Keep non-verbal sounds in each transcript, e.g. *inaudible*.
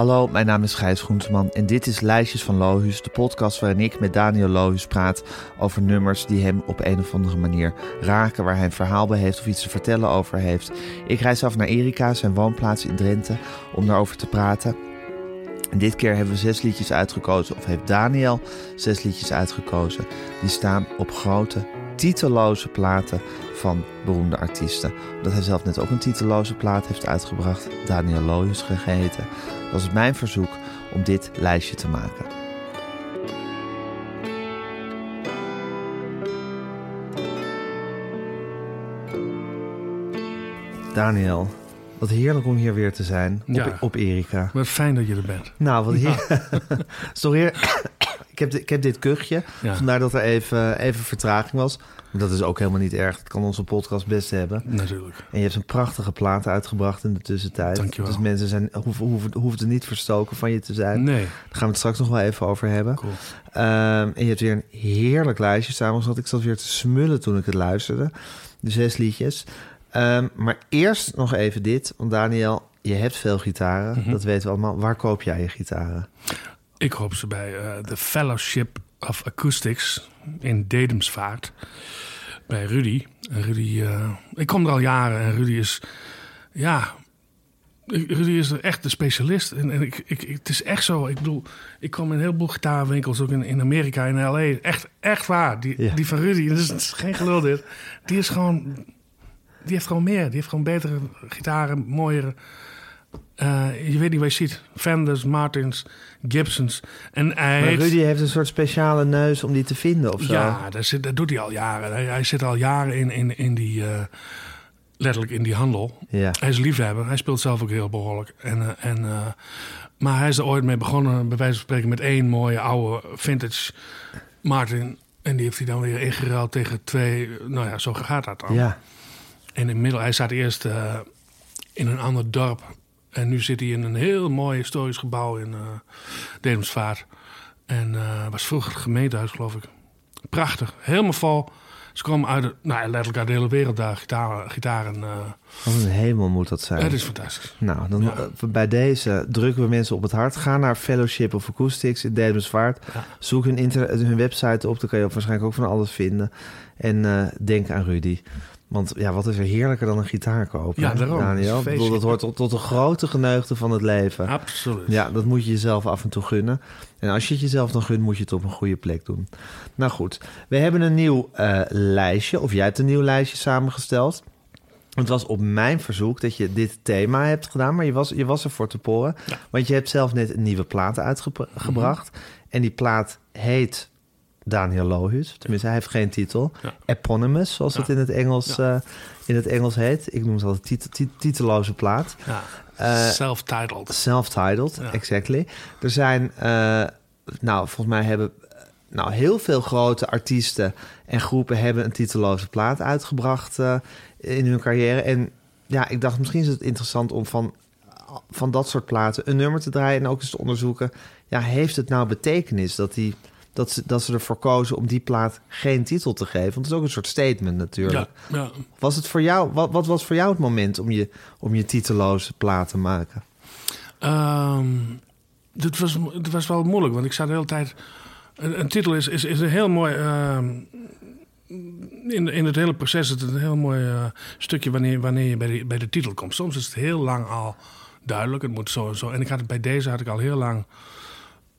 Hallo, mijn naam is Gijs Groenteman en dit is Lijstjes van Lohuus, de podcast waarin ik met Daniel Lohuus praat over nummers die hem op een of andere manier raken, waar hij een verhaal bij heeft of iets te vertellen over heeft. Ik reis af naar Erika, zijn woonplaats in Drenthe, om daarover te praten. En dit keer hebben we zes liedjes uitgekozen, of heeft Daniel zes liedjes uitgekozen. Die staan op grote, titelloze platen van beroemde artiesten. Omdat hij zelf net ook een titelloze plaat heeft uitgebracht, Daniel Lohuus gegeten, was het mijn verzoek om dit lijstje te maken. Daniel, wat heerlijk om hier weer te zijn op, Ja. op Erika. Wat fijn dat je er bent. Nou, wat heer... *laughs* Sorry, heb, ik heb dit kuchje. Ja. Vandaar dat er even, even vertraging was. Maar dat is ook helemaal niet erg. Dat kan onze podcast best hebben. Natuurlijk. En je hebt een prachtige plaat uitgebracht in de tussentijd. Dankjewel. Dus mensen zijn, hoeven, hoeven, hoeven er niet verstoken van je te zijn. Nee, Daar gaan we het straks nog wel even over hebben. cool. Ehm, en je hebt weer een heerlijk lijstje samengesteld. Ik zat weer te smullen toen ik het luisterde. De zes liedjes. Ehm, maar eerst nog even dit. Want Daniel, je hebt veel gitaren. Mhm. Dat weten we allemaal. Waar koop jij je gitaren? Ik hoop ze bij eh, de Fellowship of Acoustics in Dedemsvaart. Bij Rudy. Rudy, eh, ik kom er al jaren en Rudy is, ja, Rudy is er echt de specialist. En, en ik, ik, het is echt zo. Ik bedoel, ik kom in een heleboel gitaarwinkels, ook in, in Amerika, in L.A. Echt, echt waar. Die, Ja. die van Rudy, dat is, het is geen gelul dit. Die is gewoon, die heeft gewoon meer. Die heeft gewoon betere gitaren, mooiere. Eh, je weet niet wat je ziet. Fenders, Martins, Gibsons. En hij Maar Rudy heeft een soort speciale neus om die te vinden of zo. ja, dat, zit, dat doet hij al jaren. Hij, hij zit al jaren in, in, in die, eh, letterlijk in die handel. Ja. Hij is liefhebber. Hij speelt zelf ook heel behoorlijk. En, eh, en, maar hij is er ooit mee begonnen, bij wijze van spreken, met één mooie oude vintage Martin. En die heeft hij dan weer ingeruild tegen twee. Nou ja, zo gaat dat dan. ja. En inmiddels, hij zat eerst in een ander dorp. En nu zit hij in een heel mooi historisch gebouw in eh Dedemsvaart. En eh was vroeger het gemeentehuis, geloof ik. Prachtig, helemaal vol. Ze komen uit, de, nou, letterlijk uit de hele wereld daar, gitaren. gitaren eh. Wat een hemel moet dat zijn. Het is fantastisch. Nou, dan, Ja. bij deze drukken we mensen op het hart. Ga naar Fellowship of Acoustics in Dedemsvaart. Ja. Zoek hun, hun website op, dan kan je waarschijnlijk ook van alles vinden. En denk aan Rudy. Want ja, wat is er heerlijker dan een gitaar kopen? Ja, daarom. Daniel? Ik bedoel, dat hoort tot, tot de grote geneugde van het leven. Absoluut. Ja, dat moet je jezelf af en toe gunnen. En als je het jezelf dan gunt, moet je het op een goede plek doen. Nou goed, we hebben een nieuw eh, lijstje, of jij hebt een nieuw lijstje samengesteld. Het was op mijn verzoek dat je dit thema hebt gedaan, maar je was, je was er voor te poren. Want je hebt zelf net een nieuwe plaat uitgebracht. En die plaat heet Daniel Lohuus. Tenminste, hij heeft geen titel. Ja. Eponymous, zoals het in het, Engels, eh, in het Engels heet. Ik noem het altijd tit- tit- titeloze plaat. Ja. Eh, Self-titled. Self-titled, exactly. Er zijn, eh, nou, volgens mij hebben nou, heel veel grote artiesten en groepen hebben een titeloze plaat uitgebracht in hun carrière. En ja, ik dacht misschien is het interessant om van, van dat soort platen een nummer te draaien en ook eens te onderzoeken. Ja, heeft het nou betekenis dat die dat ze, dat ze ervoor kozen om die plaat geen titel te geven? Want het is ook een soort statement natuurlijk. Ja, ja. Was het voor jou, wat, wat was voor jou het moment om je, om je titeloze plaat te maken? Ehm, dit was, het was wel moeilijk, want ik zat de hele tijd. Een, een titel is, is, is een heel mooi. ehm, in, in het hele proces is het een heel mooi eh, stukje wanneer, wanneer je bij de, bij de titel komt. Soms is het heel lang al duidelijk, het moet zo en zo. En ik had het, bij deze had ik al heel lang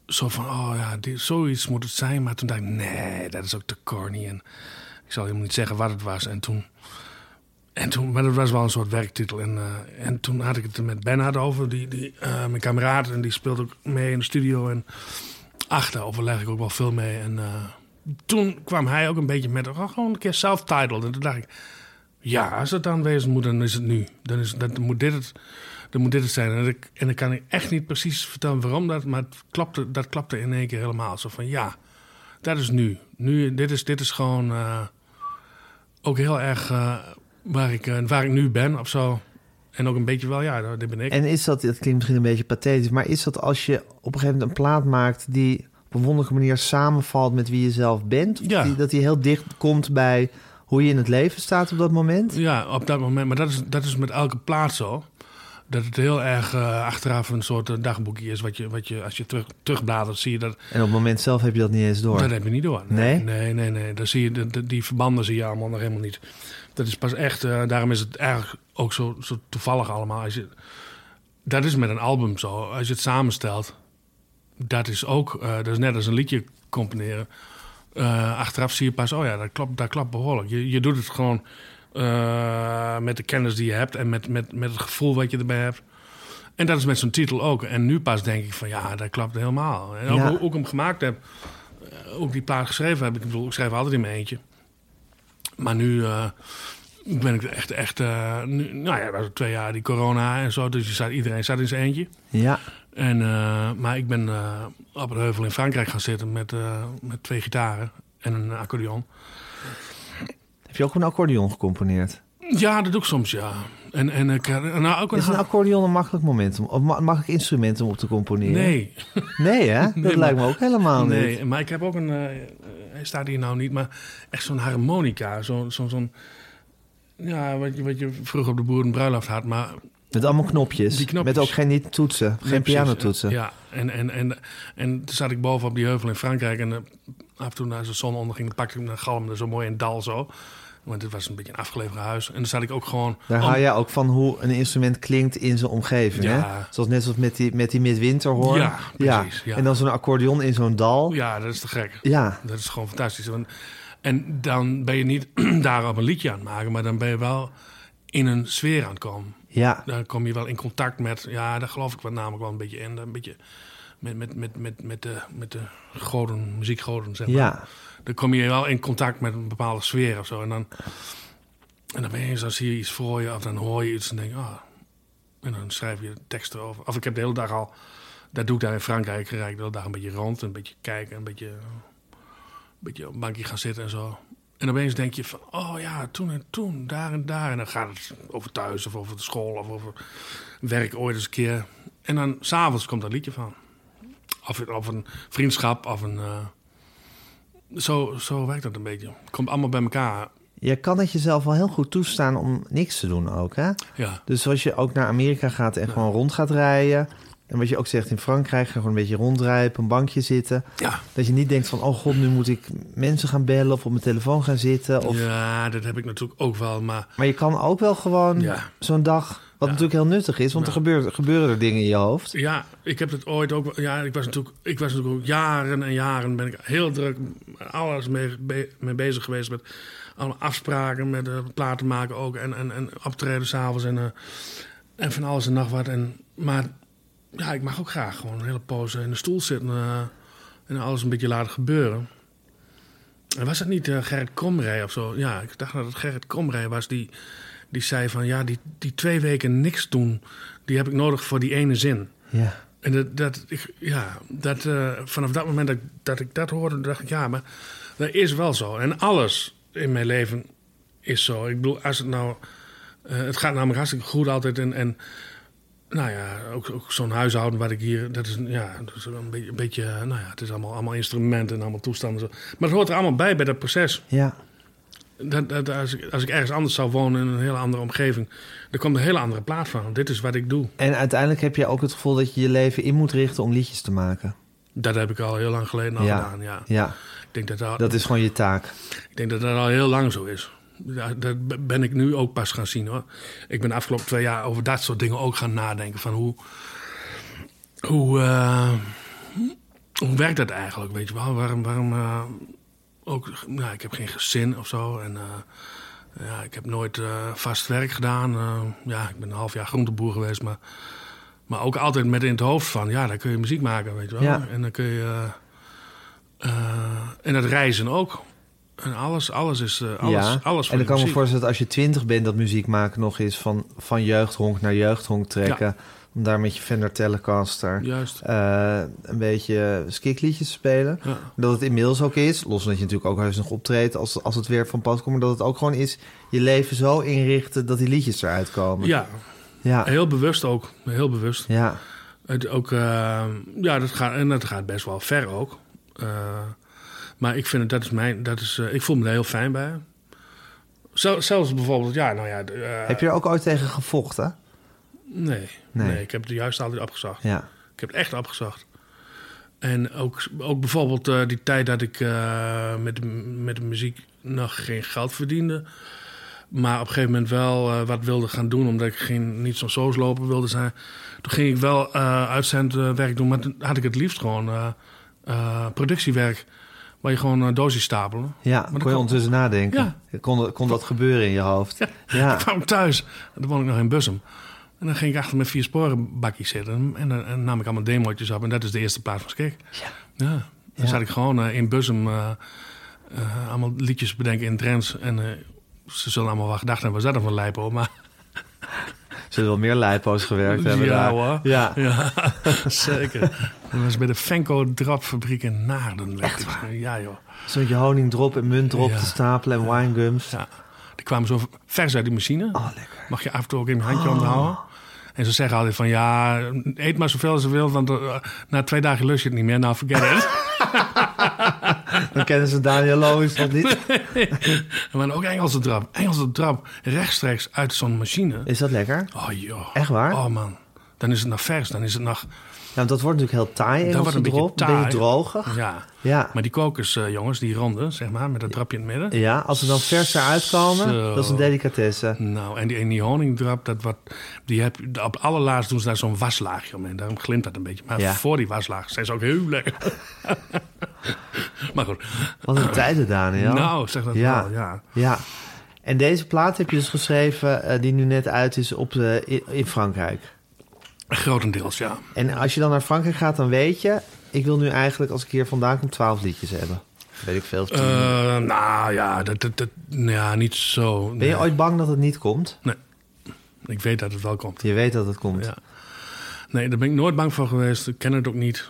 zo van: oh ja, dit, zoiets moet het zijn. Maar toen dacht ik: nee, dat is ook te corny. En ik zal helemaal niet zeggen wat het was. En toen. En toen, maar dat was wel een soort werktitel. En, eh, en toen had ik het er met Bernhard over, die, die, eh, mijn kameraad. En die speelt ook mee in de studio. En achter overleg ik ook wel veel mee. En eh, toen kwam hij ook een beetje met, oh, gewoon een keer self-titled. En toen dacht ik, ja, als het dan wezen moet, dan is het nu. Dan, is, dan, moet, dit het, dan moet dit het zijn. En, ik, en dan kan ik echt niet precies vertellen waarom dat, maar het klapte, dat klapte in één keer helemaal. Zo van, ja, dat is nu. nu dit, is, dit is gewoon eh, ook heel erg eh, waar, ik, eh, waar ik nu ben of zo. En ook een beetje wel, ja, dit ben ik. En is dat, dat klinkt misschien een beetje pathetisch, maar is dat als je op een gegeven moment een plaat maakt die op een wonderlijke manier samenvalt met wie je zelf bent? Of Ja. Die, dat die heel dicht komt bij hoe je in het leven staat op dat moment? Ja, op dat moment. Maar dat is, dat is met elke plaat zo. dat het heel erg eh, achteraf een soort eh, dagboekje is. Wat je, wat je, als je terug, terugbladert, zie je dat. En op het moment zelf heb je dat niet eens door. Dat heb je niet door. Nee? Nee, nee, nee. Dan zie je, de, de- die verbanden zie je allemaal nog helemaal niet. Dat is pas echt, eh, daarom is het eigenlijk ook zo, zo toevallig allemaal. Als je, dat is met een album zo. Als je het samenstelt, dat is ook, eh, dat is net als een liedje componeren. Eh, achteraf zie je pas, oh ja, dat klopt, dat klopt behoorlijk. Je, je doet het gewoon eh, met de kennis die je hebt en met, met, met het gevoel wat je erbij hebt. En dat is met zo'n titel ook. En nu pas denk ik van ja, dat klopt helemaal. En ook Ja. hoe hoe ik hem gemaakt heb, eh, ook die plaat geschreven heb. Ik bedoel, ik schrijf altijd in mijn eentje. Maar nu ben ik echt, echt nu, nou ja, dat was twee jaar die corona en zo. Dus je zat, iedereen zat in zijn eentje. Ja. En, eh, maar ik ben eh, op een heuvel in Frankrijk gaan zitten met, eh, met twee gitaren en een accordeon. Heb je ook een accordeon gecomponeerd? Ja, dat doe ik soms, ja. En, en ik nou, ook een... Is een accordeon een makkelijk moment om, of ma- makkelijk instrument om op te componeren? Nee, Nee, hè? *laughs* Dat Nee, lijkt maar- me ook helemaal niet. nee, maar ik heb ook een... hij staat hier nou niet, maar echt zo'n harmonica. Zo'n... Zo, zo'n ja, wat je, wat je vroeger op de boerenbruiloft had, maar Met allemaal knopjes. Met ook geen niet toetsen. Geen Nee, precies, pianotoetsen. Ja, en, en, en, en toen zat ik boven op die heuvel in Frankrijk. En eh, af en toe als de zon onderging, dan pakte ik een galmde zo mooi in dal zo. Want het was een beetje een afgelegen huis. En dan zat ik ook gewoon... Daar om- haal jij ook van hoe een instrument klinkt in zijn omgeving. Ja. Hè? Zoals net zoals met die, met die midwinterhoorn. Ja, precies, ja. En dan zo'n accordeon in zo'n dal. Ja, dat is te gek. Ja. Dat is gewoon fantastisch. Want- En dan ben je niet *clears throat* daar op een liedje aan het maken, maar dan ben je wel in een sfeer aan het komen. Ja. Dan kom je wel in contact met, ja, daar geloof ik wel namelijk wel een beetje in. Een beetje met, met, met, met, met, de, met de goden, muziekgoden, zeg maar. Ja. Dan kom je wel in contact met een bepaalde sfeer of zo. En dan, en dan ben je eens, dan zie je iets voor je of dan hoor je iets en denk je, ah. En dan schrijf je teksten over. Of ik heb de hele dag al, dat doe ik daar in Frankrijk, rijd ik de hele dag een beetje rond, een beetje kijken, een beetje, een beetje op een bankje gaan zitten en zo. En opeens denk je van, oh ja, toen en toen, daar en daar. En dan gaat het over thuis of over de school of over werk ooit eens een keer. En dan s'avonds komt dat liedje van. Of, of een vriendschap of een... eh, zo, zo werkt dat een beetje. Het komt allemaal bij elkaar. Je kan het jezelf wel heel goed toestaan om niks te doen ook, hè? Ja, Dus als je ook naar Amerika gaat en gewoon rond gaat rijden... en wat je ook zegt in Frankrijk, gewoon een beetje rondrijden... op een bankje zitten. ja. Dat je niet denkt van, oh god, nu moet ik mensen gaan bellen... of op mijn telefoon gaan zitten. Of... ja, dat heb ik natuurlijk ook wel. Maar Maar je kan ook wel gewoon Ja. zo'n dag... wat Ja. natuurlijk heel nuttig is, want er gebeuren, gebeuren er dingen in je hoofd. ja, ik heb het ooit ook... Ja, ik was natuurlijk, ik was natuurlijk ook jaren en jaren... ben ik heel druk alles mee, mee bezig geweest met... Allemaal afspraken met eh, platen maken ook. En, en, en optreden s'avonds en, eh, en van alles en nog wat. En, maar ja, ik mag ook graag gewoon een hele poos in de stoel zitten... eh, en alles een beetje laten gebeuren. En was het niet eh, Gerrit Komrij of zo? Ja, ik dacht dat het Gerrit Komrij was die, die zei van... ja, die, die twee weken niks doen, die heb ik nodig voor die ene zin. Ja. En dat, dat, ik, ja, dat, eh, vanaf dat moment dat, ik- dat ik dat hoorde, dacht ik... ja, maar dat is wel zo. En alles in mijn leven is zo. Ik bedoel, als het nou... het gaat namelijk hartstikke goed altijd en... en nou ja, ook, ook zo'n huishouden waar ik hier... Dat is, ja, dat is een beetje... Een beetje eh, nou ja, het is allemaal, allemaal instrumenten en allemaal toestanden. Maar het hoort er allemaal bij, bij dat proces. Ja. Dat, dat, als, ik, als ik ergens anders zou wonen in een hele andere omgeving... dan komt een hele andere plaat van. Dit is wat ik doe. En uiteindelijk heb je ook het gevoel dat je je leven in moet richten om liedjes te maken. Dat heb ik al heel lang geleden al Ja. gedaan, ja. Ja, Ik denk dat, dat, dat is gewoon je taak. ik denk dat dat al heel lang zo is. Ja, dat ben ik nu ook pas gaan zien hoor. Ik ben de afgelopen twee jaar over dat soort dingen ook gaan nadenken. Van hoe. Hoe, eh, hoe werkt dat eigenlijk? Weet je wel? Waarom. waarom eh, ook, nou, ik heb geen gezin of zo. En eh, ja, ik heb nooit vast werk gedaan. Ja, ik ben een half jaar groenteboer geweest. Maar, maar ook altijd met in het hoofd van. Ja, dan kun je muziek maken, weet je wel. Ja. En dan kun je. en het reizen ook. En alles, alles is. eh, alles, ja. alles en dan voor kan ik me voorstellen dat als je twintig bent... dat muziek maken nog is van, van jeugdhonk naar jeugdhonk trekken. Om daar met je Fender Telecaster... Juist. eh, een beetje skikliedjes te spelen. Ja. Dat het inmiddels ook is, los van dat je natuurlijk ook heus nog optreedt... als, als het weer van pas komt, maar dat het ook gewoon is... je leven zo inrichten dat die liedjes eruit komen. ja, Ja, heel bewust ook. Heel bewust. ja. Het ook, eh, ja, dat gaat, en dat gaat best wel ver ook. Eh, maar ik vind het, dat is mijn, dat is, eh, ik voel me er heel fijn bij. Zel- zelfs bijvoorbeeld, ja, nou ja. eh, Heb je er ook ooit tegen gevochten? Nee, Nee. nee. ik heb het juist altijd opgezocht. Ja. Ik heb het echt opgezocht. En ook, ook bijvoorbeeld eh, die tijd dat ik met, de- met de muziek nog geen geld verdiende. Maar op een gegeven moment wel wat wilde gaan doen, omdat ik geen, niet zo'n soosloper wilde zijn. Toen ging ik wel uitzendwerk doen, maar toen had ik het liefst gewoon productiewerk. Waar je gewoon uh, doosjes stapelen. Ja, dat kon je ondertussen nadenken? Ja. Kon, kon dat gebeuren in je hoofd? Ja. Ja. *laughs* Ik kwam thuis, en dan woon ik nog in Bussum. En dan ging ik achter mijn vier sporen bakjes zitten. En dan en nam ik allemaal demootjes op. En dat is de eerste plaats van Skik. Ja. Ja. Dan zat ik gewoon eh, in Bussum eh, eh, allemaal liedjes bedenken in trends. En eh, ze zullen allemaal wel gedacht hebben, was dat dan van Lijpo? Maar Zullen wel meer lijpo's gewerkt hebben ja daar. hoor. Ja. Ja, *laughs* zeker. Dat was bij de Fenco Drapfabriek in Naarden. Echt Ja joh. Zo'n je honingdrop en muntdrop Ja. te stapelen en winegums. Ja. Die kwamen zo vers uit die machine. Oh, lekker. Mag je af en toe ook in je handje onderhouden. En ze zeggen altijd van ja, eet maar zoveel als je wilt, want eh, na twee dagen lust je het niet meer. Nou, forget it. *laughs* Dan kennen ze Daniel Loos nog niet. *laughs* maar ook Engelse drap. Engelse drap, rechtstreeks uit zo'n machine. Is dat lekker? Oh joh. Echt waar? Oh man. Dan is het nog vers. Dan is het nog... Ja, want dat wordt natuurlijk heel taai, Dat wordt een beetje drop. Een beetje taai. drogig. Ja. Ja. Maar die kokers, eh, jongens, die ronde, zeg maar, met dat drapje in het midden. ja, als ze dan vers eruit komen, Zo. dat is een delicatesse. Nou, en die, en die honingdrap, dat wat, die heb, op allerlaatst doen ze daar zo'n waslaagje omheen. Daarom glimt dat een beetje. Maar Ja. voor die waslaag zijn ze ook heel lekker. *laughs* maar goed. Wat een tijden, Daniel. Nou, zeg dat Ja. wel, ja. Ja. En deze plaat heb je dus geschreven, eh, die nu net uit is, op de, in, in Frankrijk. Grotendeels, ja. En als je dan naar Frankrijk gaat, dan weet je... ik wil nu eigenlijk, als ik hier vandaan kom, twaalf liedjes hebben. Weet ik veel. Eh, nou ja, dat, dat, dat, ja, niet zo. ben je nee. ooit bang dat het niet komt? Ik weet dat het wel komt. Je weet dat het komt. Ja. Nee, daar ben ik nooit bang voor geweest. Ik ken het ook niet.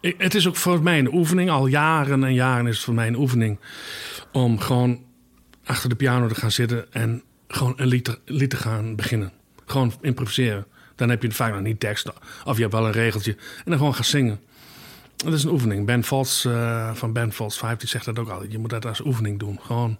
Ik- het is ook voor mij een oefening. Al jaren en jaren is het voor mij een oefening. Om gewoon achter de piano te gaan zitten en gewoon een lied te, lied te gaan beginnen. Gewoon improviseren. Dan heb je vaak nog niet tekst. Of je hebt wel een regeltje. En dan gewoon gaan zingen. Dat is een oefening. Ben Vals eh, van Ben Vals 5 die zegt dat ook altijd. Je moet dat als oefening doen. Gewoon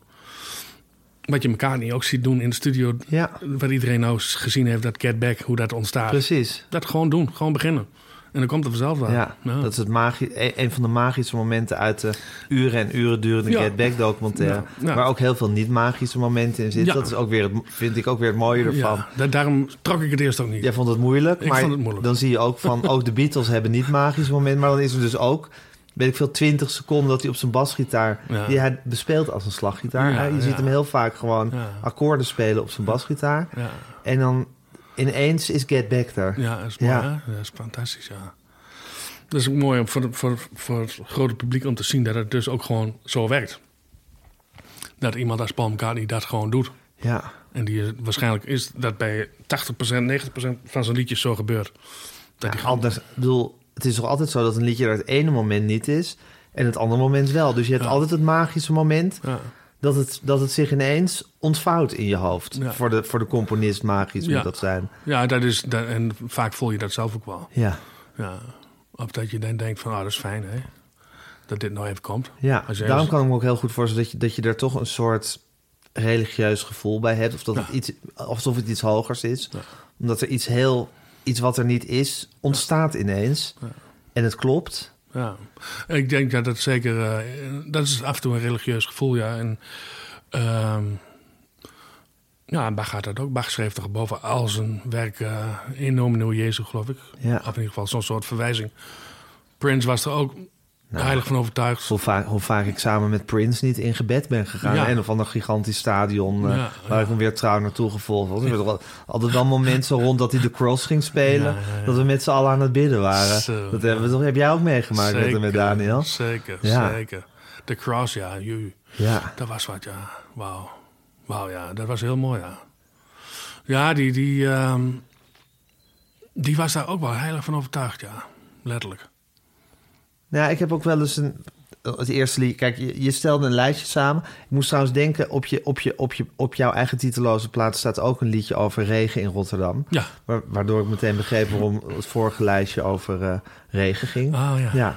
wat je elkaar niet ook ziet doen in de studio. Ja, Wat iedereen nou gezien heeft, dat Get Back, hoe dat ontstaat. precies. Dat gewoon doen, gewoon beginnen. En dan komt het vanzelf wel. Ja, dat is het magi een van de magische momenten uit de uren en uren durende Ja. Get Back documentaire. Ja. Waar ook heel veel niet-magische momenten in zitten. Dat is ook weer het, vind ik ook weer het mooie ervan. Da- daarom trok ik het eerst ook niet. Jij vond het moeilijk, Ik maar vond het moeilijk. dan zie je ook van... ook de Beatles hebben niet magische momenten... maar dan is er dus ook, weet ik veel, 20 seconden... dat hij op zijn basgitaar... Ja. die hij bespeelt als een slaggitaar. Ja, je ja. ziet hem heel vaak gewoon akkoorden spelen op zijn basgitaar. En dan ineens is Get Back er. ja dat is mooi, Ja. Dat is fantastisch, ja. Dat is ook mooi om voor, voor, voor het grote publiek om te zien dat het dus ook gewoon zo werkt. Dat iemand als Paul McCartney dat gewoon doet. Ja, En die, is- waarschijnlijk is dat bij 80%, 90% van zijn liedjes zo gebeurt. Dat Ja, gewoon, anders, bedoel, het is toch altijd zo dat een liedje er het ene moment niet is... en het andere moment wel. Dus je hebt Ja. altijd het magische moment... ja. Dat het, dat het zich ineens ontvouwt in je hoofd. Ja. Voor, de, voor de componist magisch Ja. moet dat zijn. ja, dat is, dat, en vaak voel je dat zelf ook wel. Ja, Ja, of dat je dan denkt van, ah, dat is fijn, hè. Dat dit nou even komt. ja. Daarom kan ik me ook heel goed voorstellen... dat je, dat je er toch een soort religieus gevoel bij hebt. Of dat het iets, alsof het iets hogers is. Ja. Omdat er iets heel... iets wat er niet is, ontstaat ineens. En het klopt. Ja, ik denk dat het zeker... eh, dat is af en toe een religieus gevoel, ja. En ehm, ja, Bach had dat ook. Bach schreef toch boven al zijn werk eh in nomino Jezus, geloof ik. Ja. Of in ieder geval zo'n soort verwijzing. Prince was er ook Nou. heilig van overtuigd. Hoe vaak, hoe vaak ik samen met Prince niet in gebed ben gegaan. Ja. En of ander gigantisch stadion eh, waar ja. ik hem weer trouw naartoe gevolgd was. Er altijd momenten zo rond dat hij de cross ging spelen. Dat we met z'n allen aan het bidden waren. Zo, dat hebben we toch, heb jij ook meegemaakt met, met Daniel? Zeker, zeker. De cross, ja. ju. Ja. Dat was wat, ja. Wauw. Wauw, ja. Dat was heel mooi, ja. Ja, die, die, ehm, die was daar ook wel heilig van overtuigd, ja. Letterlijk. Nou, ik heb ook wel eens een. Het eerste lied. Kijk, je, je stelde een lijstje samen. Ik moest trouwens denken. Op, je, op, je, op, je, op jouw eigen titeloze plaat staat ook een liedje over regen in Rotterdam. Ja. Wa- Waardoor ik meteen begreep waarom het vorige lijstje over eh, regen ging. Oh ja. Ja,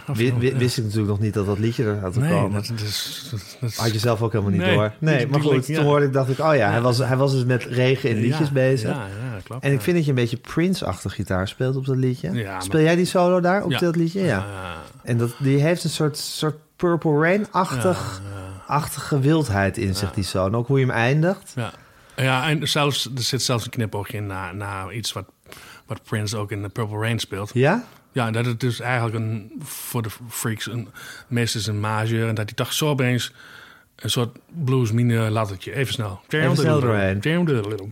wist ik natuurlijk nog niet dat dat liedje er had te Nee, komen. dat, dat is... Dat, Had je zelf ook helemaal niet Nee, door. Nee, die- maar goed, ja. toen hoorde ik, dacht ik, oh ja, Hij, was, hij was dus met regen in liedjes bezig. Ja, ja, klopt. En ik vind dat je een beetje Prince-achtig gitaar speelt op dat liedje. Maar- Speel jij die solo daar op dat liedje? Ja. Ja. En dat, die heeft een soort, soort Purple Rain-achtig achtige wildheid in zich, die solo. Ook hoe je hem eindigt. Ja, ja en zelfs, er zit zelfs een knipoogje in naar, naar iets wat, wat Prince ook in The Purple Rain speelt. Ja? Ja, dat het dus eigenlijk een, voor de freaks een, meestal is een majeur. En dat hij toch zo opeens een soort blues lattertje. Even snel. Even snel doorheen.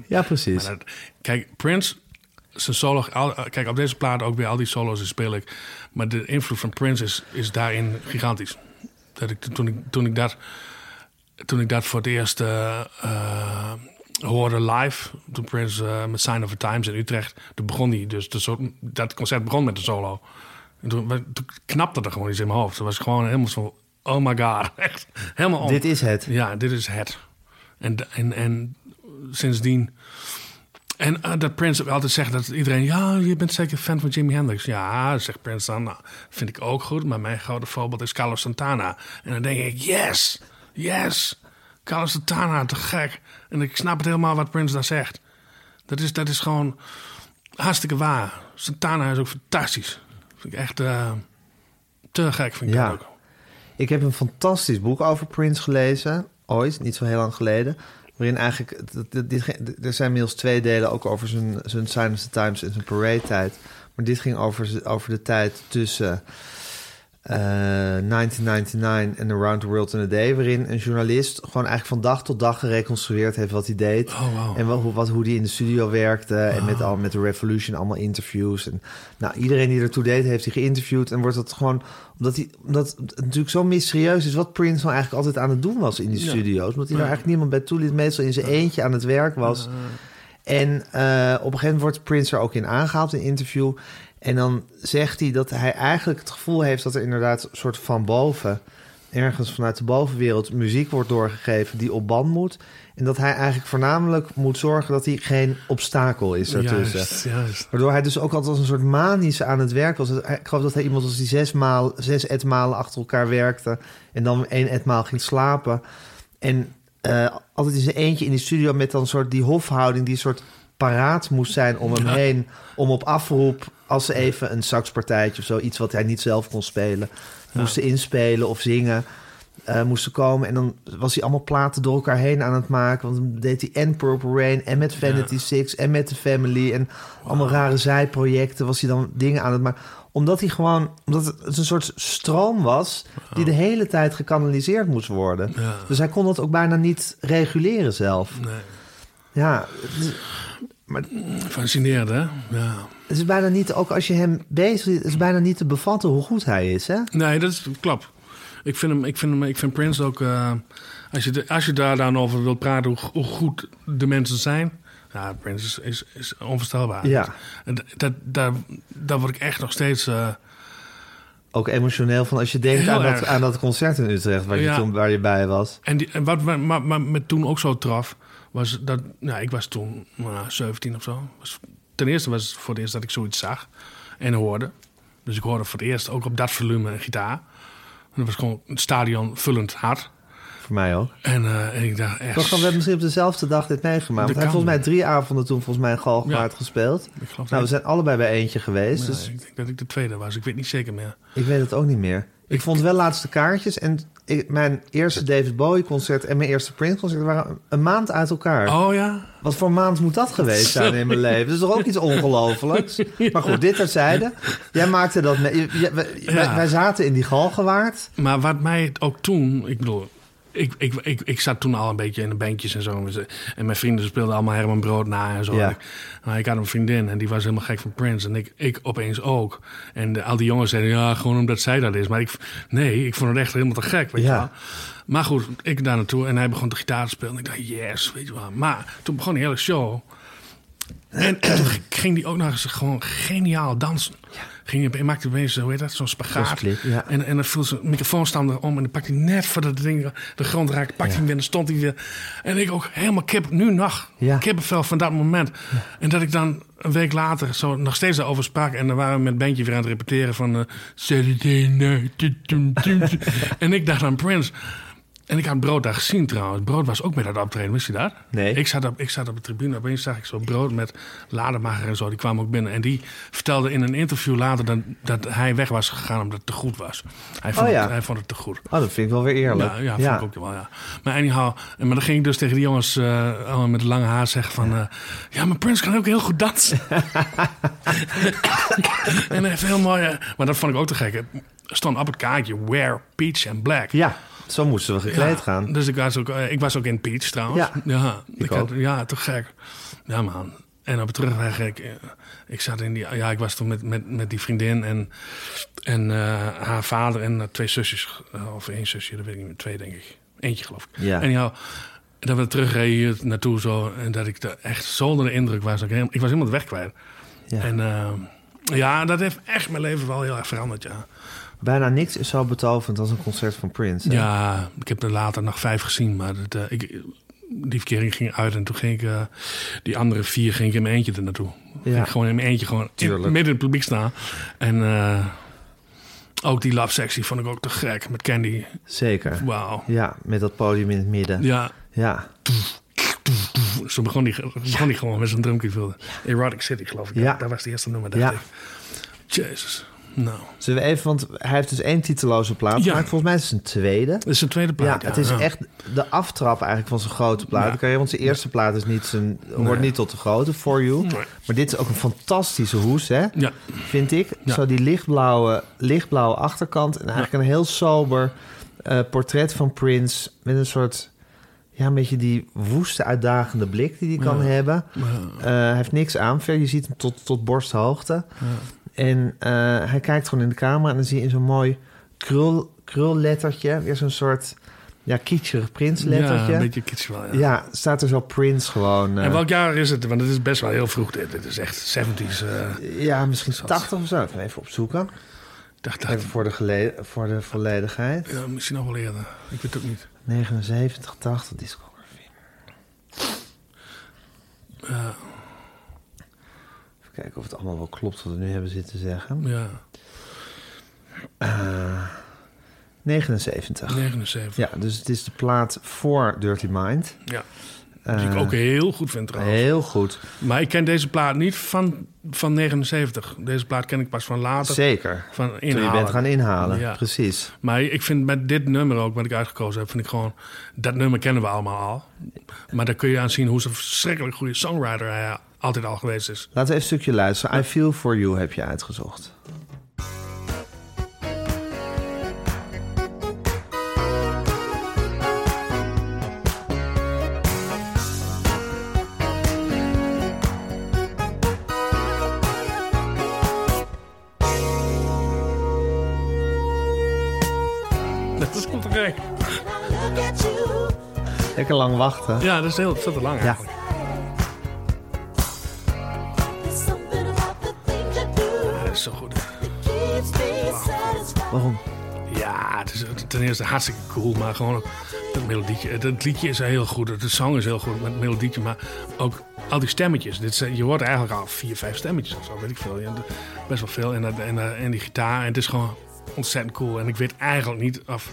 Ja, precies. Dat- kijk, Prince, zijn solo... al- kijk, op deze plaat ook weer al die solo's die speel ik. Maar de invloed van Prince is, is daarin gigantisch. Dat ik, toen, ik, toen, ik dat, toen ik dat voor het eerst eh, eh, hoorde live... toen Prince eh, met Sign of the Times in Utrecht... toen begon hij dus... De dat concert begon met de solo. En toen, toen knapte er gewoon iets in mijn hoofd. Het was gewoon helemaal zo... Oh my god, *laughs* echt helemaal om. Dit is het. Ja, dit is het. En, en, en sindsdien... En eh, dat Prince altijd zegt dat iedereen... Ja, je bent zeker fan van Jimi Hendrix. Ja, zegt Prince dan. Nou, vind ik ook goed. Maar mijn grote voorbeeld is Carlos Santana. En dan denk ik, yes, yes. Carlos Santana, te gek. En ik snap het helemaal wat Prince daar zegt. Dat is, dat is gewoon hartstikke waar. Santana is ook fantastisch. Vind ik echt eh, te gek, vind ik Ja. ook. Ik heb een fantastisch boek over Prince gelezen. Ooit, niet zo heel lang geleden. Waarin eigenlijk... er zijn inmiddels twee delen ook over zijn, zijn the Times en zijn Parade-tijd. Maar dit ging over, over de tijd tussen... eh, 1999 en Around the World in a Day... waarin een journalist gewoon eigenlijk van dag tot dag gereconstrueerd heeft wat hij deed. Oh, wow. En wat, hoe- wat, hoe die in de studio werkte. En met, al, met de Revolution allemaal interviews. En, nou, iedereen die ertoe deed, heeft hij geïnterviewd. En wordt dat gewoon... Omdat, hij, omdat het natuurlijk zo mysterieus is... wat Prince nou eigenlijk altijd aan het doen was in die Ja. studio's. Omdat hij daar eigenlijk niemand bij toeliet. Meestal in zijn eentje aan het werk was. En eh, op een gegeven moment wordt Prince er ook in aangehaald in een interview. En dan zegt hij dat hij eigenlijk het gevoel heeft... dat er inderdaad een soort van boven... ergens vanuit de bovenwereld muziek wordt doorgegeven... die op band moet. En dat hij eigenlijk voornamelijk moet zorgen... dat hij geen obstakel is daartussen. Juist, juist. Waardoor hij dus ook altijd als een soort manisch aan het werk was. Ik geloof dat hij iemand was die zes, maal, zes etmalen achter elkaar werkte... en dan één etmaal ging slapen. En eh, altijd in zijn eentje in die studio met dan soort die hofhouding... die soort paraat moest zijn om hem Ja. heen... om op afroep, als ze even een saxpartijtje of zo... iets wat hij niet zelf kon spelen... moesten inspelen of zingen... eh, moesten komen. En dan was hij allemaal platen door elkaar heen aan het maken. Want dan deed hij en Purple Rain en met Vanity Six en met The Family. En allemaal rare zijprojecten was hij dan dingen aan het maken. Omdat hij gewoon, omdat het een soort stroom was die de hele tijd gekanaliseerd moest worden. Ja. Dus hij kon dat ook bijna niet reguleren zelf. Nee. Ja, maar Fascinerend, hè? Ja. het is bijna niet, ook als je hem bezig ziet, het is bijna niet te bevatten hoe goed hij is, hè? Nee, dat is klopt. Ik vind, hem, ik vind, hem, ik vind Prince ook... eh, als, je de- als je daar dan over wilt praten hoe, hoe goed de mensen zijn... Ja, Prince is, is, is onvoorstelbaar. Ja. En dat, daar, daar word ik echt nog steeds... eh, Ook emotioneel van als je denkt aan dat, aan dat concert in Utrecht waar je, Ja. toen, waar je bij was. En, die, en wat me maar, maar met toen ook zo traf, was dat... Nou, ik was toen nou, 17 of zo. Was, ten eerste was het voor het eerst dat ik zoiets zag en hoorde. Dus ik hoorde voor het eerst ook op dat volume een gitaar. En dat was gewoon een stadion vullend hard. Voor mij ook. En, eh, en ik dacht echt... Toch we hebben misschien op dezelfde dag dit meegemaakt. Hij heeft volgens mij drie avonden toen volgens mij in Galgenwaard Ja. gespeeld. Ik Nou, we zijn allebei bij eentje geweest. Ja, dus ik denk dat ik de tweede was. Ik weet niet zeker meer. ik weet het ook niet meer. Ik vond wel laatste kaartjes. En ik- mijn eerste David Bowie concert en mijn eerste Prince concert waren een maand uit elkaar. Oh ja? Wat voor maand moet dat geweest zijn in mijn leven? Dat is toch ook iets ongelofelijks? *laughs* Maar goed, dit terzijde. Jij maakte dat mee. Wij- wij zaten in die Galgenwaard. Maar wat mij ook toen... Ik bedoel... Ik, ik, ik, ik zat toen al een beetje in de bandjes en zo. En mijn vrienden speelden allemaal Herman Brood na en zo. Ja. En ik, nou, ik had een vriendin en die was helemaal gek van Prince. En ik, ik opeens ook. En de- al die jongens zeiden, ja, gewoon omdat zij dat is. Maar ik, nee, ik vond het echt helemaal te gek, weet Ja. je wel. Maar goed, ik daar naartoe en hij begon de gitaar te spelen. En ik dacht, yes, weet je wel. Maar toen begon die hele show. En, en *clears throat* toen ging die ook nog eens gewoon geniaal dansen. Ging hij, maakte opeens, hoe heet dat, zo'n spagaat. Ja. En, en dan viel zijn microfoonstand erom en dan pakte hij net voordat het ding de grond raakte, pakte hij hem weer en dan stond hij weer. En ik ook helemaal kip, nu nog, Ja. kippenvel van dat moment. En dat ik dan een week later zo nog steeds daarover sprak en dan waren we met bandje weer aan het repeteren van eh Saturday night. *laughs* en ik dacht aan Prince. En ik had Brood daar gezien trouwens. Brood was ook met dat optreden, wist je dat? Nee. Ik zat op, ik zat op de tribune, opeens zag ik zo Brood met Lademacher en zo. Die kwam ook binnen. En die vertelde in een interview later dat, dat hij weg was gegaan omdat het te goed was. Hij vond, Oh ja. het, hij vond het te goed. Oh, dat vind ik wel weer eerlijk. Ja, ja, vond ik ook wel, ja. Maar anyhow, en- maar dan ging ik dus tegen die jongens eh, allemaal met lange haar zeggen van... eh, ja, maar Prince kan ook heel goed dansen. *laughs* en hij heeft heel mooi... eh, maar dat vond ik ook te gek. Er stond op het kaartje Wear Peach and Black. Ja, zo moesten we gekleed Ja, gaan. Dus ik was ook, eh, ik was ook in Peach trouwens. Ja, ik ook. had, ja toch gek. Ja, man. En op terugweg, ik, eh, ik zat in die... Ja, ik was toen met, met, met die vriendin en, en eh, haar vader en twee zusjes. of één zusje, dat weet ik niet meer. Twee, denk ik. Eentje, geloof ik. Ja. En ja, dat we terugreden hier naartoe zo. En dat ik er echt zo onder de indruk was. Ik, helemaal- ik was helemaal weg kwijt. Ja. En ja, dat heeft echt mijn leven wel heel erg veranderd, ja. Bijna niks is zo betoverend als een concert van Prince. hè? Ja, ik heb er later nog vijf gezien, maar het, eh, ik, die verkering ging uit en toen ging ik eh, die andere vier ging ik in mijn eentje er naartoe. Ging ik gewoon in mijn eentje gewoon in, midden in het publiek staan. En eh, ook die love sectie vond ik ook te gek met Candy. Zeker. Wauw. Ja, met dat podium in het midden. Ja, Ja. zo begon die, begon die gewoon met zijn drumkey. Erotic City, geloof ik. Ja. Dat was de eerste nummer, dacht Ja. ik. Jezus. Nou, Zullen we even, want hij heeft dus één titeloze plaat Ja. Volgens mij is het zijn tweede. dat is zijn tweede plaat. ja, het is ja. echt de aftrap eigenlijk van zijn grote platencarrière. Want zijn eerste plaat is niet zijn, hoort niet tot de grote, For You. Nee. Maar dit is ook een fantastische hoes, hè? Ja, vind ik. Ja. Zo die lichtblauwe, lichtblauwe achterkant. En eigenlijk een heel sober eh, portret van Prince. Met een soort, ja, een beetje die woeste, uitdagende blik die hij kan Ja. hebben. Eh, hij heeft niks aan. Ver, je ziet hem tot, tot borsthoogte. En eh, hij kijkt gewoon in de camera en dan zie je in zo'n mooi krul, krullettertje... weer zo'n soort, ja, kitscherig Prince ja, een beetje kitsch wel. Ja. Ja, staat er zo Prince gewoon. eh, En welk jaar is het? Want het is best wel heel vroeg. Dit, dit is echt 70s. eh, ja, misschien 80 of zo. Even even opzoeken. dacht dat. Even voor de, voor de volledigheid. Ja, misschien nog wel eerder. Ik weet het ook niet. 79, 80 discography. Ja, kijken of het allemaal wel klopt wat we nu hebben zitten zeggen. ja. 79. 79. Ja, dus het is de plaat voor Dirty Mind. Ja. Die ik Eh, ook heel goed vind trouwens. Heel goed. Maar ik ken deze plaat niet van, van 79. Deze plaat ken ik pas van later. Zeker. Van Toen je inhalen. bent gaan inhalen. Ja. Precies. Maar ik vind met dit nummer ook, wat ik uitgekozen heb, vind ik gewoon... Dat nummer kennen we allemaal al. Maar daar kun je aan zien hoe ze een verschrikkelijk goede songwriter hij altijd al geweest is. Laten we even een stukje luisteren. I Feel For You heb je uitgezocht. Lekker lang wachten. Ja, dat is heel veel te lang Ja. eigenlijk. Dat Ja, het is ten eerste hartstikke cool, maar gewoon ook dat melodietje. Het, het liedje is heel goed, de zang is heel goed met het melodietje, maar ook al die stemmetjes. Dit, zijn- je hoort eigenlijk al vier, vijf stemmetjes of zo, weet ik veel. Best wel veel. En, en die gitaar, en het is gewoon ontzettend cool. En ik weet eigenlijk niet of,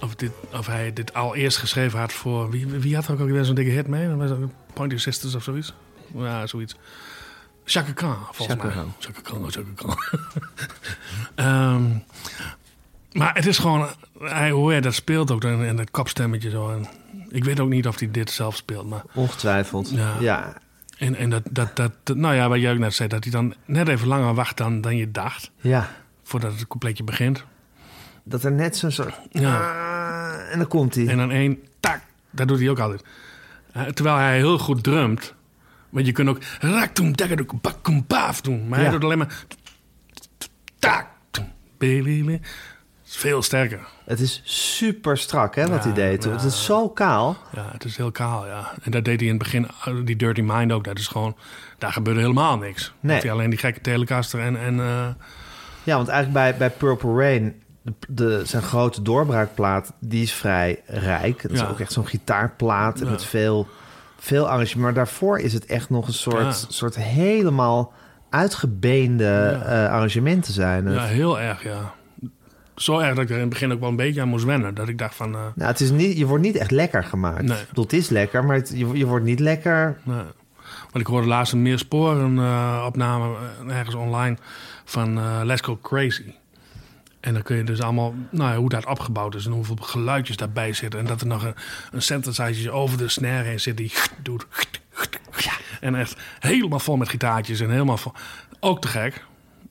of, dit, of hij dit al eerst geschreven had voor... Wie, wie had ook alweer zo'n dikke hit mee? Pointer Sisters of zoiets? Ja, zoiets. Chaka Khan, volgens Chaka mij. Chaka Khan, Chaka Khan. Ehm, maar het is gewoon, hij, hoe hij dat speelt ook, en, en dat kopstemmetje zo. En ik weet ook niet of hij dit zelf speelt, maar... Ongetwijfeld. Ja. ja. En, en dat, dat, dat, dat- nou ja, wat jij ook net zei, dat hij dan net even langer wacht dan, dan je dacht, Ja. voordat het completje begint. Dat er net zo'n soort... Ja. Ah, en dan komt hij. En dan één, tak, dat doet hij ook altijd. Eh, terwijl hij heel goed drumt, want je kunt ook raktum, dakaduk, bakkum, baaf doen. Maar hij doet alleen maar tak, is veel sterker. Het is super strak, hè, wat Ja, hij deed ja. Het is zo kaal. Ja, het is heel kaal, ja. En dat deed hij in het begin, die Dirty Mind ook. Dat is gewoon, daar gebeurde helemaal niks. Nee. Hij alleen die gekke Telecaster en... en eh, Ja, want eigenlijk bij, bij Purple Rain... De, de- zijn grote doorbraakplaat, die is vrij rijk. Het is Ja. ook echt zo'n gitaarplaat met veel, veel arrangement. Maar daarvoor is het echt nog een soort, Ja. soort helemaal uitgebeende Ja. eh, arrangementen zijn. het. ja, heel erg, ja. Zo erg dat ik er in het begin ook wel een beetje aan moest wennen. Dat ik dacht van... eh, Nou, het is niet, je wordt niet echt lekker gemaakt. Nee. Ik bedoel, het is lekker, maar het- je, je wordt niet lekker... nee. Want ik hoorde laatst een meer sporen opname eh, ergens online van Let's Go Crazy. En dan kun je dus allemaal, nou ja, hoe dat opgebouwd is en hoeveel geluidjes daarbij zitten. En dat er nog een, een synthesizer over de snare heen zit die *laughs* doet. En echt helemaal vol met gitaartjes en helemaal vol. Ook te gek.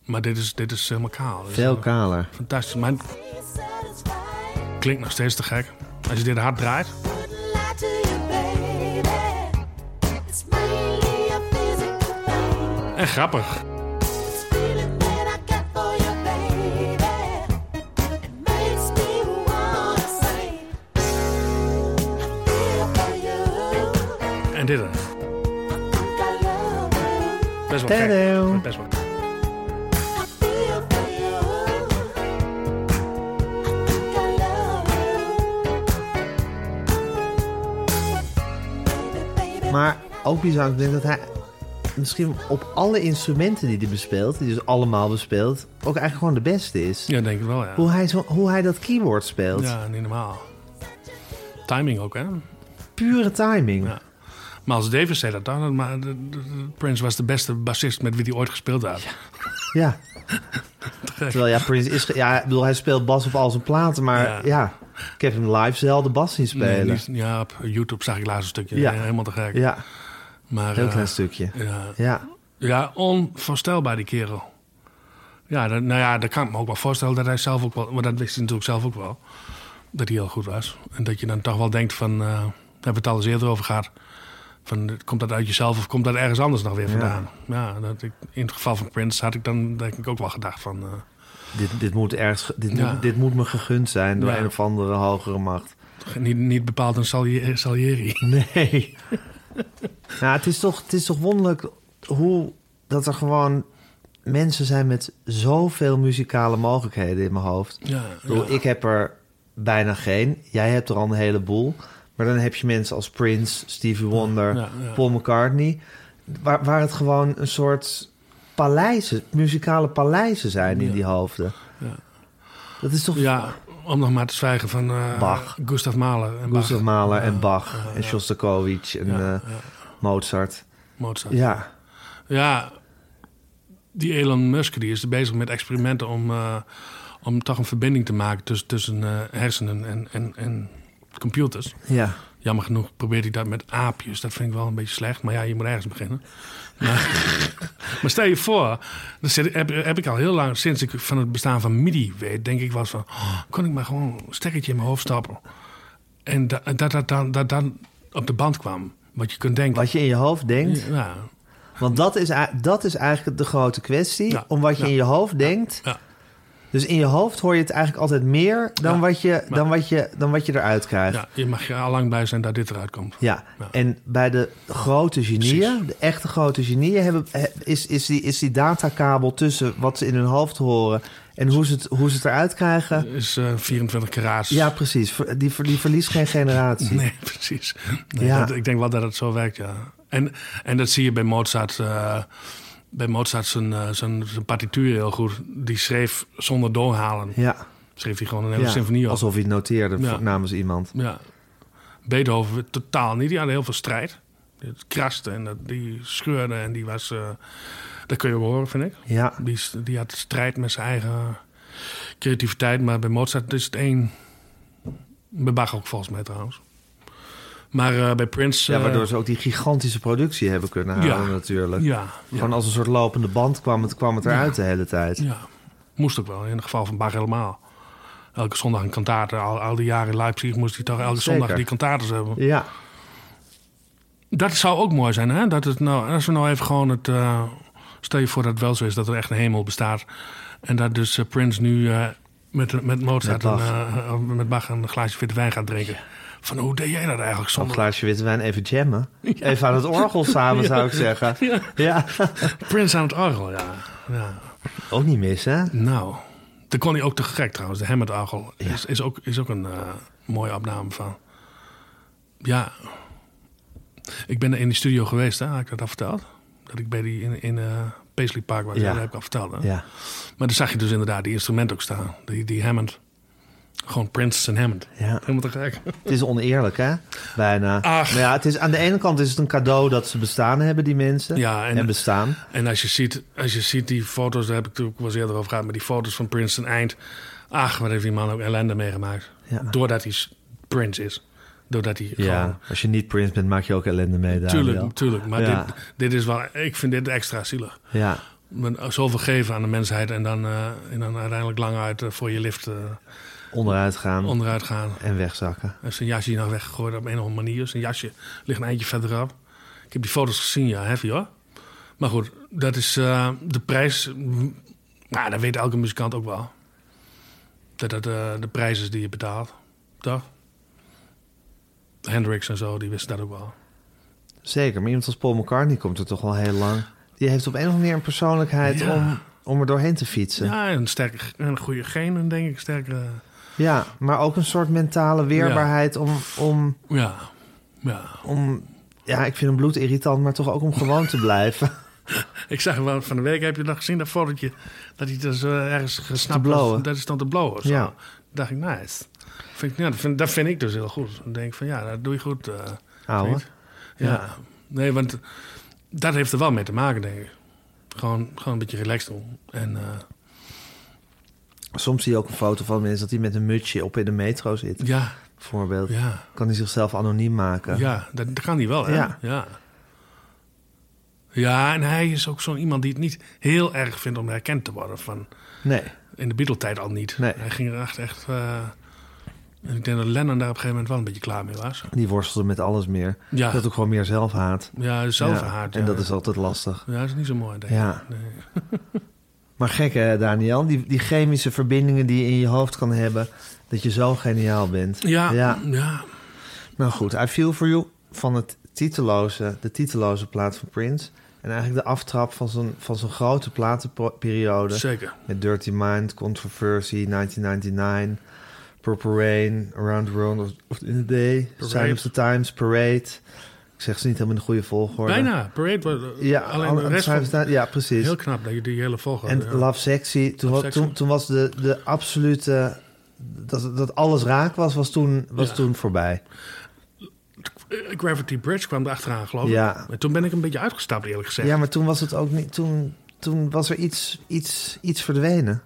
Maar dit is, dit is helemaal kaal. Veel kaler. Fantastisch. Maar het klinkt nog steeds te gek. Als je dit hard draait. En grappig. Er. Best wel Tadaa. gek. Best wel. Maar ook bizar, ik denk dat hij misschien op alle instrumenten die hij bespeelt... die dus allemaal bespeelt, ook eigenlijk gewoon de beste is. Ja, denk ik wel, ja. Hoe, hij zo, hoe hij dat keyboard speelt. Ja, niet normaal. Timing ook, hè? Pure timing. Ja. Miles Davis zei dat dan. Maar de, de- de- Prince was de beste bassist met wie hij ooit gespeeld had. Ja. *laughs* Terwijl ja, Prince is... Ja, ik bedoel, hij speelt bas op al zijn platen, maar ja... Ja. ik heb hem live zelden bas zien Nee, spelen. niet- ja, op YouTube zag ik laatst een stukje. Ja. Ja. Helemaal te gek. Ja, maar, heel eh, klein stukje. Ja, Ja. ja, onvoorstelbaar die kerel. Ja, dat, nou ja, dat kan ik me ook wel voorstellen dat hij zelf ook wel... Maar dat wist hij natuurlijk zelf ook wel. Dat hij heel goed was. En dat je dan toch wel denkt van... eh daar hebben we het al eens eerder over gehad. Van, komt dat uit jezelf of komt dat ergens anders nog weer vandaan? Ja, dat ik, in het geval van Prince had ik dan denk ik ook wel gedacht van... eh, Dit, dit moet ergens... ge- Dit, Ja. moet, dit moet me gegund zijn door Ja. een of andere hogere macht. niet, niet bepaald een Salieri. Salieri. *laughs* Nee. nou, het is, toch, het is toch wonderlijk hoe dat er gewoon mensen zijn met zoveel muzikale mogelijkheden in mijn hoofd. Ja, ja. ik heb er bijna geen. Jij hebt er al een heleboel. Maar dan heb je mensen als Prince, Stevie Wonder, Ja, ja. Paul McCartney. Waar, waar het gewoon een soort paleizen, muzikale paleizen zijn in Ja. die hoofden. Ja. Dat is toch Ja, om nog maar te zwijgen van eh, Bach. Gustav Mahler. En Gustav Bach. Mahler en Bach ja, en. Shostakovich en eh. Mozart. Mozart. Ja, Ja, die Elon Musk die is bezig met experimenten om, eh, om toch een verbinding te maken tussen, tussen hersenen en, en, en computers. ja. Jammer genoeg probeert hij dat met aapjes. Dat vind ik wel een beetje slecht. Maar ja, je moet ergens beginnen. *laughs* Maar, *laughs* maar stel je voor, dan zit, heb, heb ik al heel lang, sinds ik van het bestaan van MIDI weet, denk ik wel eens van, oh, kon ik maar gewoon een stekkertje in mijn hoofd stappen. En da- dat dat dan, dat dan op de band kwam. Wat je kunt denken. Wat je in je hoofd denkt. Ja, Want dat is, dat is eigenlijk de grote kwestie. Ja, Om wat je ja. in je hoofd denkt. ja, Dus in je hoofd hoor je het eigenlijk altijd meer dan, Ja. wat, je, dan, wat, je, dan wat je eruit krijgt. ja, je mag er al lang bij zijn dat dit eruit komt. Ja, Ja. en bij de grote genieën, Precies. de echte grote genieën, hebben, he- is, is, die, is die datakabel tussen wat ze in hun hoofd horen en hoe ze het, hoe ze het eruit krijgen. is eh 24 karaats. Ja, precies. Die, die verliest geen generatie. Nee, *laughs* precies. Nee, Ja. dat- ik denk wel dat het zo werkt, ja. En, en dat zie je bij Mozart. eh, bij Mozart zijn, eh, zijn, zijn partituur heel goed. Die schreef zonder doorhalen. Ja, Schreef hij gewoon een hele ja. symfonie op. alsof hij het noteerde Ja. namens iemand. Ja. Beethoven totaal niet. Die had heel veel strijd. Het kraste en dat, die scheurde en die was... eh, dat kun je ook horen, vind ik. Ja, Die, die had strijd met zijn eigen creativiteit. Maar bij Mozart is het één... Bij Bach ook volgens mij trouwens. Maar eh, bij Prince... ja, eh, waardoor ze ook die gigantische productie hebben kunnen halen Ja. natuurlijk. Ja, ja, Gewoon als een soort lopende band kwam het, kwam het eruit de hele tijd. ja, moest ook wel. In het geval van Bach helemaal. Elke zondag een kantate. Al, al die jaren in Leipzig moest hij toch elke Zeker. zondag die kantates hebben. Ja, Dat zou ook mooi zijn, hè? Dat het nou, als we nou even gewoon het... eh, stel je voor dat het wel zo is, dat er echt een hemel bestaat. En dat dus eh, Prince nu eh, met, met Mozart Met en, Bach. eh, met Bach een glaasje witte wijn gaat drinken. Van hoe deed jij dat eigenlijk een zonder... glaasje witte wijn, even jammen. *laughs* Even aan het orgel samen, *laughs* zou ik zeggen. Ja. Ja, *laughs* Prince aan het orgel, ja. ja. ook niet mis, hè? Nou, daar kon hij ook te gek trouwens. De Hammond Orgel is, is, ook, is ook een eh, mooie opname van. Ja. Ik ben er in die studio geweest, hè? Had ik dat al verteld? Dat ik bij die in, in uh, Paisley Park was, Ja. dat heb ik al verteld. Hè? Ja, Maar dan zag je dus inderdaad die instrumenten ook staan. Die, die Hammond. Gewoon Prince en Hammond. ja. Helemaal te gek. Het is oneerlijk, hè? Bijna. Ach. Maar ja, het is, aan de ene kant is het een cadeau dat ze bestaan hebben, die mensen. Ja, en- en bestaan. En als je ziet, als je ziet die foto's, daar heb ik natuurlijk wel eerder over gehad, maar die foto's van Prince ten eind. Ach, wat heeft die man ook ellende meegemaakt. Ja. Doordat hij Prince is. Doordat hij Ja, gewoon... als je niet Prince bent, maak je ook ellende mee, Daniel. Tuurlijk, tuurlijk. Maar Ja. dit, dit is wel... Ik vind dit extra zielig. Ja, Zoveel geven aan de mensheid en dan, eh, en dan uiteindelijk lang uit eh, voor je lift eh, onderuit gaan onderuit gaan. en wegzakken. En zijn jasje nog weggegooid op een of andere manier. Zijn jasje ligt een eindje verderop. Ik heb die foto's gezien, ja, heavy hoor. Maar goed, dat is eh, de prijs. Nou, dat weet elke muzikant ook wel. Dat dat eh, de prijs is die je betaalt. Toch? Hendrix en zo, die wisten dat ook wel. Zeker, maar iemand als Paul McCartney komt er toch wel heel lang. Die heeft op een of andere manier een persoonlijkheid Ja. om, om er doorheen te fietsen. Ja. Ja, en sterke, een goede genen, denk ik. Sterke, maar ook een soort mentale weerbaarheid om, om, ja, ja. om... Ja, ik vind hem bloedirritant, maar toch ook om gewoon te blijven. *laughs* Ik zag wel van de week, heb je nog gezien dat fotootje... dat hij dus eh, ergens gesnapt was. Dat is dan te blowen. Ja. dacht ik, nice. Vind ik, ja, dat, vind, dat vind ik dus heel goed. Dan denk ik van, ja, dat doe je goed. eh, Ouwe. vriend. Ja. Ja. Nee, want dat heeft er wel mee te maken, denk ik. Gewoon, gewoon een beetje relaxed doen. En eh, Soms zie je ook een foto van mensen dat hij met een mutsje op in de metro zit. ja, Bijvoorbeeld. ja, Kan hij zichzelf anoniem maken. ja, dat, dat kan hij wel, hè? Ja. ja. Ja, en hij is ook zo'n iemand die het niet heel erg vindt om herkend te worden. Van, Nee. in de Beatle-tijd al niet. Nee. Hij ging er echt... echt eh, en ik denk dat Lennon daar op een gegeven moment wel een beetje klaar mee was. Die worstelde met alles meer. Ja. Dat ook gewoon meer zelfhaat. Ja, zelfverhaard. Ja, En dat is altijd lastig. Ja, dat is niet zo mooi, denk ik. Ja. Nee. *laughs* Maar gek hè, Daniel? Die, die chemische verbindingen die je in je hoofd kan hebben... dat je zo geniaal bent. Ja, ja. ja. Nou goed, I Feel For You van het titeloze, de titeloze plaat van Prince. En eigenlijk de aftrap van zijn, van zijn grote platenperiode. zeker. Met Dirty Mind, Controversy, 1999... Purple Rain, Around the World of- in a Day... Sign of the Times, Parade. Ik zeg ze niet helemaal in de goede volgorde. Bijna. Parade. Ja, alleen al- de rest van, ja, precies. heel knap dat je die hele volgorde... En ja. Love Sexy, toen, Love toen, toen was de, de absolute... Dat, dat alles raak was, was toen, was Ja. toen voorbij. Eh, Gravity Bridge kwam er achteraan, geloof ik. Ja. En toen ben ik een beetje uitgestapt, eerlijk gezegd. Ja, maar toen was het ook niet... Toen, toen was er iets, iets, iets verdwenen.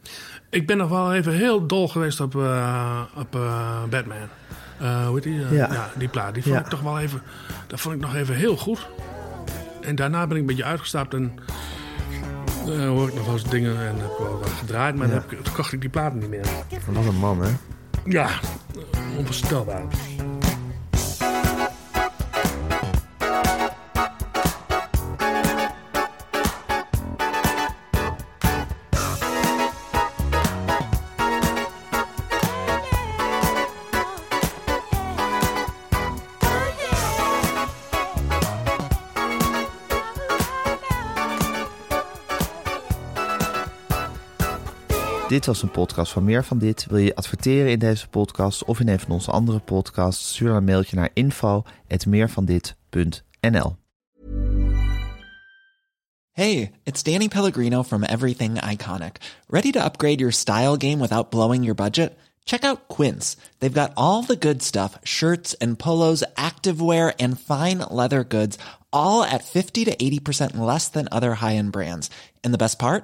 Ik ben nog wel even heel dol geweest op, eh, op eh, Batman. Eh, hoe heet die? Eh, Ja. ja. die plaat. Die vond Ja. ik toch wel even... Dat vond ik nog even heel goed. En daarna ben ik een beetje uitgestapt en... eh, hoor ik nog wel eens dingen en heb wel wat gedraaid, maar Ja. dan heb ik, toen kocht ik die platen niet meer. Wat een man, hè? Ja, onvoorstelbaar. Dit was een podcast van Meer van Dit. Wil je adverteren in deze podcast of in een van onze andere podcasts? Stuur dan een mailtje naar info.meervandit.nl Hey, it's Danny Pellegrino from Everything Iconic. Ready to upgrade your style game without blowing your budget? Check out Quince. They've got all the good stuff shirts and polos, activewear, and fine leather goods, all at 50 to 80% less than other high end brands. And the best part?